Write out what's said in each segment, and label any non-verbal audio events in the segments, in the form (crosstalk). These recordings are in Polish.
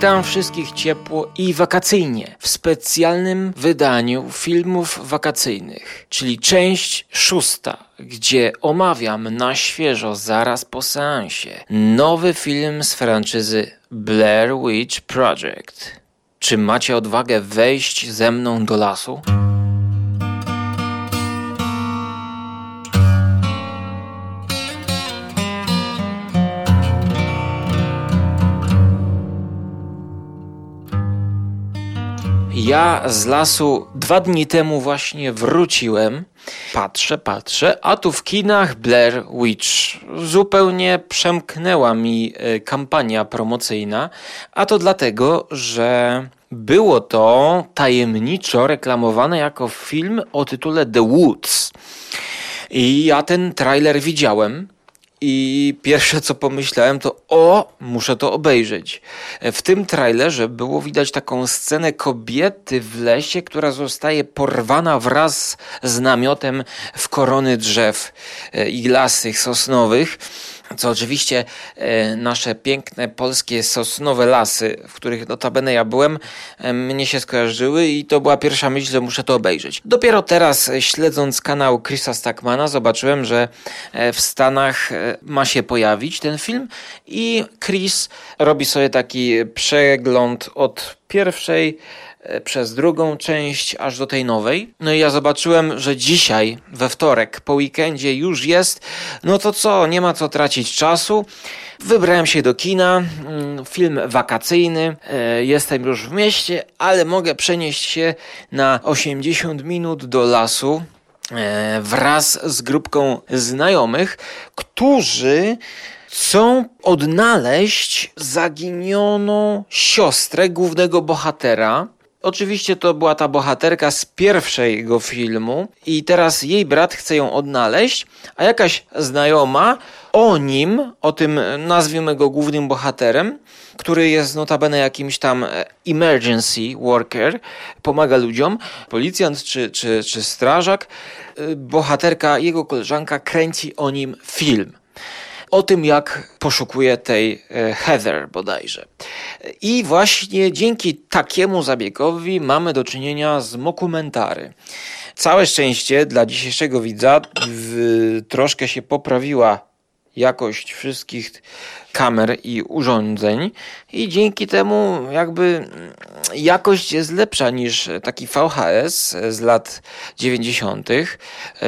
Witam wszystkich ciepło i wakacyjnie w specjalnym wydaniu filmów wakacyjnych, czyli część szósta, gdzie omawiam na świeżo, zaraz po seansie, nowy film z franczyzy Blair Witch Project. Czy macie odwagę wejść ze mną do lasu? Ja z lasu dwa dni temu właśnie wróciłem. Patrzę, patrzę, a tu w kinach Blair Witch. Zupełnie przemknęła mi e, kampania promocyjna, a to dlatego, że było to tajemniczo reklamowane jako film o tytule The Woods. I ja ten trailer widziałem. I pierwsze co pomyślałem to o, muszę to obejrzeć. W tym trailerze było widać taką scenę kobiety w lesie, która zostaje porwana wraz z namiotem w korony drzew e, i lasych sosnowych co oczywiście e, nasze piękne polskie sosnowe lasy, w których notabene ja byłem, e, mnie się skojarzyły i to była pierwsza myśl, że muszę to obejrzeć. Dopiero teraz, e, śledząc kanał Chrisa Stackmana, zobaczyłem, że w Stanach ma się pojawić ten film i Chris robi sobie taki przegląd od pierwszej E, przez drugą część aż do tej nowej. No i ja zobaczyłem, że dzisiaj, we wtorek, po weekendzie już jest. No to co, nie ma co tracić czasu. Wybrałem się do kina, mm, film wakacyjny. E, jestem już w mieście, ale mogę przenieść się na 80 minut do lasu e, wraz z grupką znajomych, którzy chcą odnaleźć zaginioną siostrę głównego bohatera. Oczywiście to była ta bohaterka z pierwszego filmu i teraz jej brat chce ją odnaleźć, a jakaś znajoma o nim, o tym nazwijmy go głównym bohaterem, który jest notabene jakimś tam e, emergency worker, pomaga ludziom, policjant czy, czy, czy strażak, e, bohaterka, jego koleżanka kręci o nim film o tym, jak poszukuje tej e, Heather bodajże. I właśnie dzięki takiemu zabiegowi mamy do czynienia z mokumentary. Całe szczęście dla dzisiejszego widza w, troszkę się poprawiła jakość wszystkich kamer i urządzeń i dzięki temu jakby jakość jest lepsza niż taki VHS z lat 90.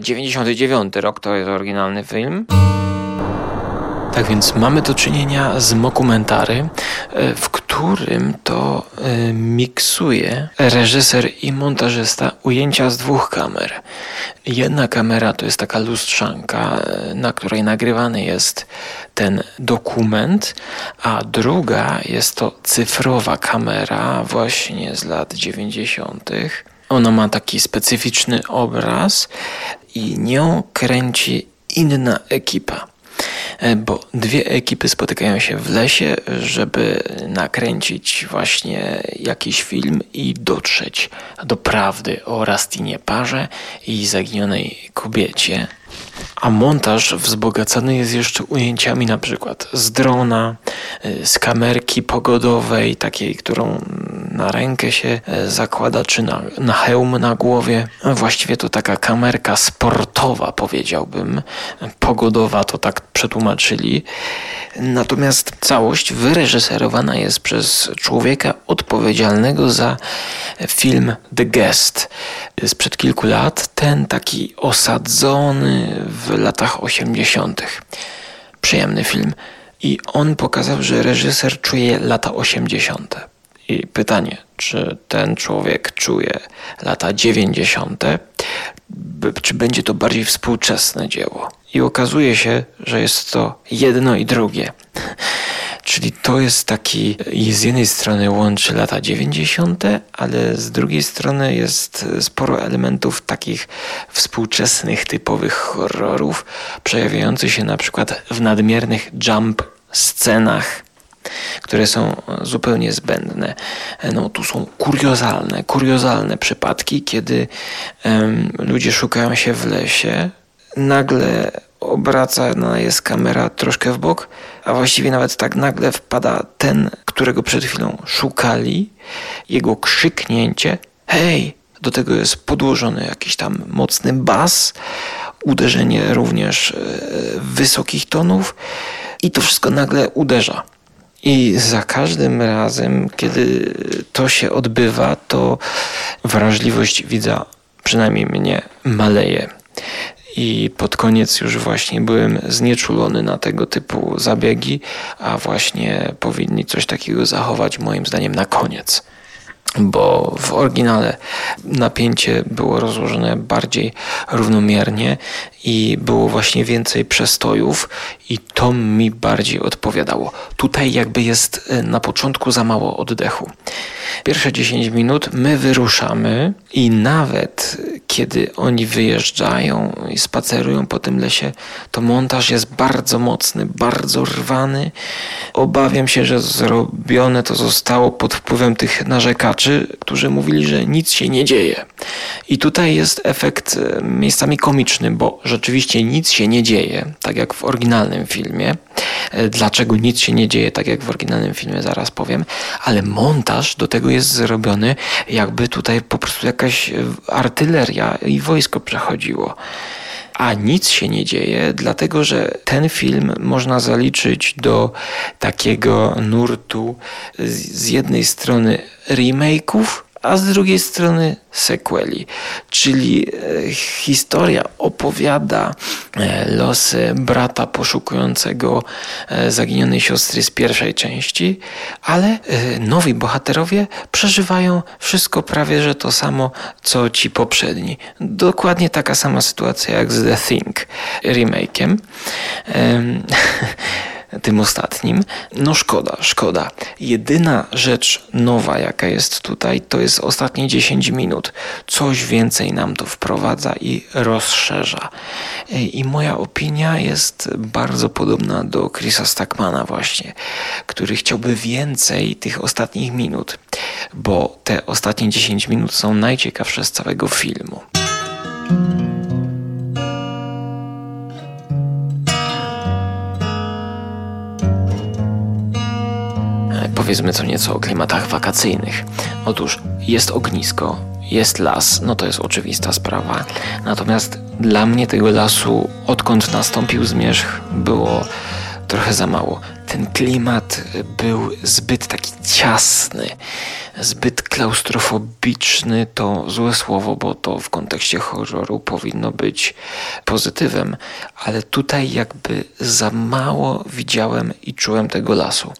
99 rok to jest oryginalny film. Tak więc mamy do czynienia z mokumentary, e, w którym to e, miksuje reżyser i montażysta ujęcia z dwóch kamer. Jedna kamera to jest taka lustrzanka, e, na której nagrywany jest ten dokument, a druga jest to cyfrowa kamera właśnie z lat 90. Ona ma taki specyficzny obraz i nią kręci inna ekipa. E, bo dwie ekipy spotykają się w lesie, żeby nakręcić właśnie jakiś film i dotrzeć do prawdy o Rastinie Parze i zaginionej kobiecie. A montaż wzbogacany jest jeszcze ujęciami na przykład z drona, e, z kamerki pogodowej, takiej, którą na rękę się e, zakłada, czy na, na hełm na głowie. Właściwie to taka kamerka sportowa, powiedziałbym. Pogodowa to tak przetłumaczyli. Natomiast całość wyreżyserowana jest przez człowieka odpowiedzialnego za film The Guest sprzed kilku lat. Ten taki osadzony w latach 80. Przyjemny film. I on pokazał, że reżyser czuje lata 80. I pytanie, czy ten człowiek czuje lata 90., czy będzie to bardziej współczesne dzieło? I okazuje się, że jest to jedno i drugie. Czyli to jest taki, z jednej strony łączy lata 90., ale z drugiej strony jest sporo elementów takich współczesnych, typowych horrorów, przejawiających się na przykład w nadmiernych jump scenach które są zupełnie zbędne. No, tu są kuriozalne, kuriozalne przypadki, kiedy um, ludzie szukają się w lesie, nagle obracana jest kamera troszkę w bok, a właściwie nawet tak nagle wpada ten, którego przed chwilą szukali, jego krzyknięcie hej! Do tego jest podłożony jakiś tam mocny bas, uderzenie również e, wysokich tonów i to wszystko nagle uderza. I za każdym razem, kiedy to się odbywa, to wrażliwość widza, przynajmniej mnie, maleje. I pod koniec już właśnie byłem znieczulony na tego typu zabiegi, a właśnie powinni coś takiego zachować, moim zdaniem, na koniec bo w oryginale napięcie było rozłożone bardziej równomiernie i było właśnie więcej przestojów i to mi bardziej odpowiadało. Tutaj jakby jest e, na początku za mało oddechu. Pierwsze 10 minut my wyruszamy i nawet kiedy oni wyjeżdżają i spacerują po tym lesie, to montaż jest bardzo mocny, bardzo rwany. Obawiam się, że zrobione to zostało pod wpływem tych narzekaczy, którzy mówili, że nic się nie dzieje. I tutaj jest efekt e, miejscami komiczny, bo rzeczywiście nic się nie dzieje, tak jak w oryginalnym filmie. E, dlaczego nic się nie dzieje, tak jak w oryginalnym filmie, zaraz powiem, ale montaż do tego jest zrobiony, jakby tutaj po prostu jakaś e, artyleria i wojsko przechodziło a nic się nie dzieje, dlatego że ten film można zaliczyć do takiego nurtu z jednej strony remake'ów, a z drugiej strony sequeli, czyli e, historia opowiada e, losy brata poszukującego e, zaginionej siostry z pierwszej części, ale nowi bohaterowie przeżywają wszystko prawie że to samo, co ci poprzedni. Dokładnie taka sama sytuacja jak z The Thing remake'iem. (laughs) tym ostatnim. No szkoda, szkoda. Jedyna rzecz nowa, jaka jest tutaj, to jest ostatnie 10 minut. Coś więcej nam to wprowadza i rozszerza. I moja opinia jest bardzo podobna do Chrisa Stackmana właśnie, który chciałby więcej tych ostatnich minut, bo te ostatnie 10 minut są najciekawsze z całego filmu. Powiedzmy co nieco o klimatach wakacyjnych. Otóż jest ognisko, jest las, no to jest oczywista sprawa. Natomiast dla mnie tego lasu, odkąd nastąpił zmierzch, było trochę za mało. Ten klimat był zbyt taki ciasny, zbyt klaustrofobiczny to złe słowo, bo to w kontekście horroru powinno być pozytywem, ale tutaj jakby za mało widziałem i czułem tego lasu.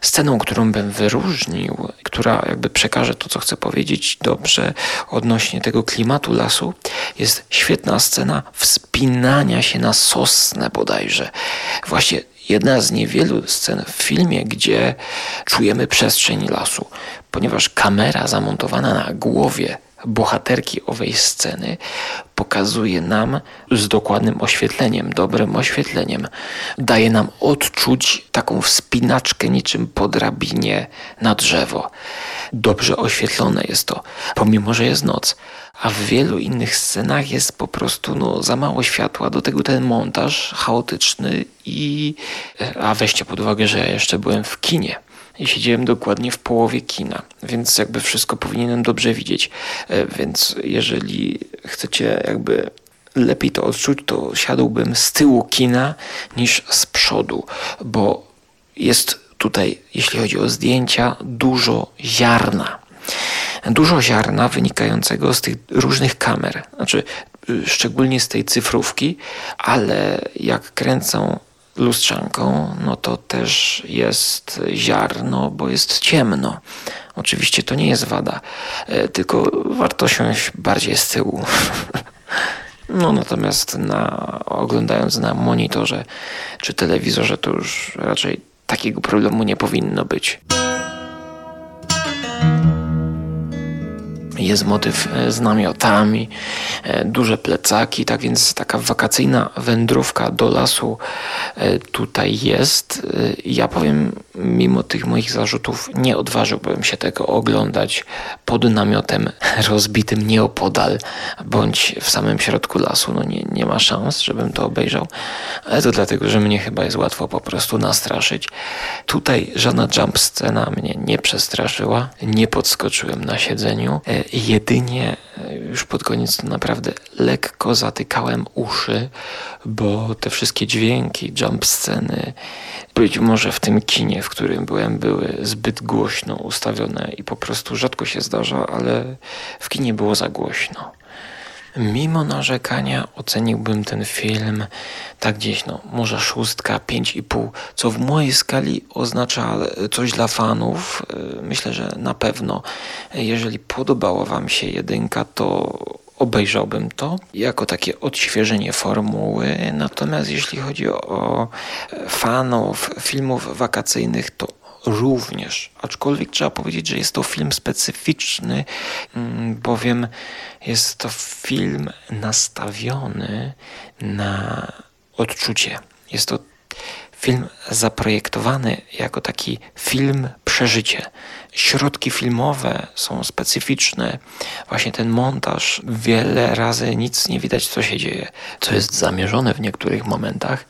Sceną, którą bym wyróżnił, która jakby przekaże to, co chcę powiedzieć dobrze odnośnie tego klimatu lasu, jest świetna scena wspinania się na sosnę bodajże. Właśnie jedna z niewielu scen w filmie, gdzie czujemy przestrzeń lasu, ponieważ kamera zamontowana na głowie bohaterki owej sceny pokazuje nam z dokładnym oświetleniem, dobrym oświetleniem, daje nam odczuć taką wspinaczkę niczym po drabinie na drzewo. Dobrze oświetlone jest to, pomimo że jest noc. A w wielu innych scenach jest po prostu no, za mało światła. Do tego ten montaż chaotyczny i. A weźcie pod uwagę, że ja jeszcze byłem w kinie i siedziałem dokładnie w połowie kina, więc jakby wszystko powinienem dobrze widzieć. E, więc jeżeli chcecie jakby lepiej to odczuć, to siadłbym z tyłu kina niż z przodu, bo jest tutaj, jeśli chodzi o zdjęcia, dużo ziarna. Dużo ziarna wynikającego z tych różnych kamer, znaczy y, szczególnie z tej cyfrówki, ale jak kręcą lustrzanką, no to też jest ziarno, bo jest ciemno. Oczywiście to nie jest wada, e, tylko warto siąść bardziej z tyłu. (laughs) No natomiast na, oglądając na monitorze czy telewizorze, to już raczej takiego problemu nie powinno być. Jest motyw e, z namiotami, e, duże plecaki, tak więc taka wakacyjna wędrówka do lasu e, tutaj jest. Ja powiem, mimo tych moich zarzutów, nie odważyłbym się tego oglądać pod namiotem (laughs) rozbitym nieopodal bądź w samym środku lasu. No nie, nie ma szans, żebym to obejrzał, ale to dlatego, że mnie chyba jest łatwo po prostu nastraszyć. Tutaj żadna jump scena mnie nie przestraszyła, nie podskoczyłem na siedzeniu jedynie już pod koniec to naprawdę lekko zatykałem uszy, bo te wszystkie dźwięki, jump sceny, być może w tym kinie, w którym byłem, były zbyt głośno ustawione i po prostu rzadko się zdarza, ale w kinie było za głośno. Mimo narzekania oceniłbym ten film tak gdzieś, no może szóstka, pięć i pół, co w mojej skali oznacza coś dla fanów. E, myślę, że na pewno, jeżeli podobała Wam się jedynka, to obejrzałbym to jako takie odświeżenie formuły. Natomiast jeśli chodzi o fanów filmów wakacyjnych, to również. Aczkolwiek trzeba powiedzieć, że jest to film specyficzny, mm, bowiem jest to film nastawiony na odczucie. Jest to film zaprojektowany jako taki film przeżycie. Środki filmowe są specyficzne. Właśnie ten montaż, wiele razy nic nie widać, co się dzieje, co jest zamierzone w niektórych momentach,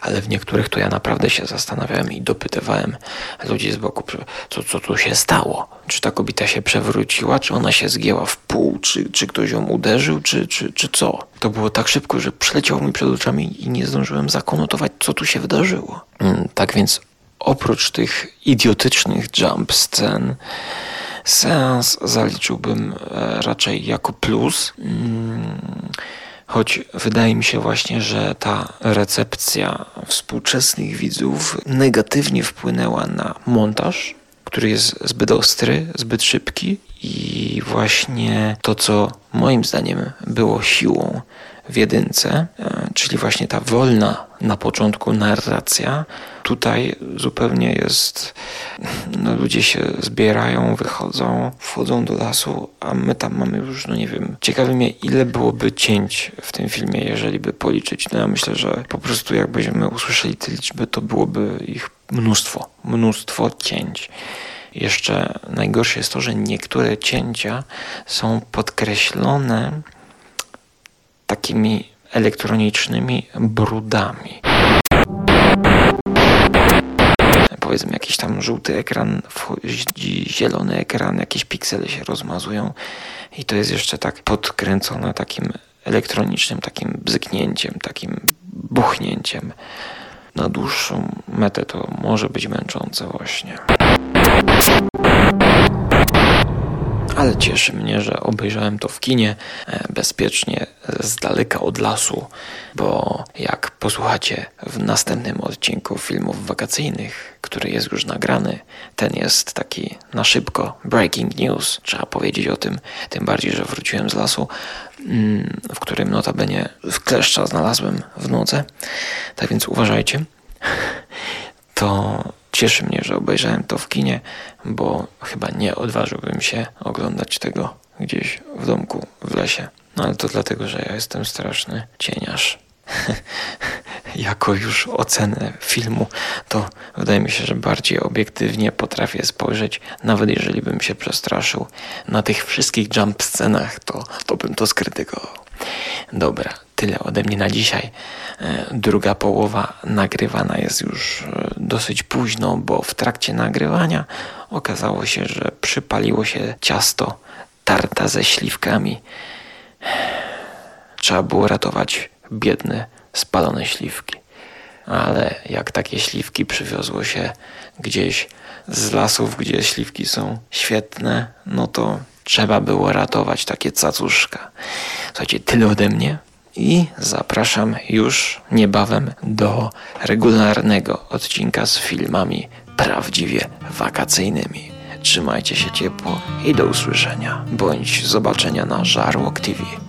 ale w niektórych to ja naprawdę się zastanawiałem i dopytywałem ludzi z boku, co, co tu się stało. Czy ta kobieta się przewróciła, czy ona się zgięła w pół, czy, czy ktoś ją uderzył, czy, czy, czy co. To było tak szybko, że przeleciało mi przed oczami i nie zdążyłem zakonotować, co tu się wydarzyło. Mm, tak więc oprócz tych idiotycznych jump scen, seans zaliczyłbym e, raczej jako plus. Mm, choć wydaje mi się właśnie, że ta recepcja współczesnych widzów negatywnie wpłynęła na montaż, który jest zbyt ostry, zbyt szybki i właśnie to, co moim zdaniem było siłą w jedynce, e, czyli właśnie ta wolna na początku narracja, tutaj zupełnie jest, no ludzie się zbierają, wychodzą, wchodzą do lasu, a my tam mamy już, no nie wiem, ciekawi mnie ile byłoby cięć w tym filmie, jeżeli by policzyć. No ja myślę, że po prostu jakbyśmy usłyszeli te liczby, to byłoby ich mnóstwo, mnóstwo cięć. Jeszcze najgorsze jest to, że niektóre cięcia są podkreślone takimi elektronicznymi brudami. Powiedzmy, jakiś tam żółty ekran zielony ekran, jakieś piksele się rozmazują i to jest jeszcze tak podkręcone takim elektronicznym, takim bzyknięciem, takim buchnięciem. Na dłuższą metę to może być męczące właśnie. Ale cieszy mnie, że obejrzałem to w kinie e, bezpiecznie, z daleka od lasu, bo jak posłuchacie w następnym odcinku filmów wakacyjnych, który jest już nagrany, ten jest taki na szybko breaking news, trzeba powiedzieć o tym, tym bardziej, że wróciłem z lasu, mm, w którym notabene w kleszcza znalazłem w nodze, tak więc uważajcie. (laughs) To Cieszy mnie, że obejrzałem to w kinie, bo chyba nie odważyłbym się oglądać tego gdzieś w domku, w lesie. No ale to dlatego, że ja jestem straszny cieniarz. (laughs) jako już ocenę filmu, to wydaje mi się, że bardziej obiektywnie potrafię spojrzeć, nawet jeżeli bym się przestraszył na tych wszystkich jump scenach, to, to bym to skrytykował. Dobra, tyle ode mnie na dzisiaj. E, druga połowa nagrywana jest już e, dosyć późno, bo w trakcie nagrywania okazało się, że przypaliło się ciasto tarta ze śliwkami. Trzeba było ratować biedne, spalone śliwki. Ale jak takie śliwki przywiozło się gdzieś z lasów, gdzie śliwki są świetne, no to trzeba było ratować takie cacuszka. Słuchajcie, tyle ode mnie i zapraszam już niebawem do regularnego odcinka z filmami prawdziwie wakacyjnymi. Trzymajcie się ciepło i do usłyszenia bądź zobaczenia na Żarłok TV.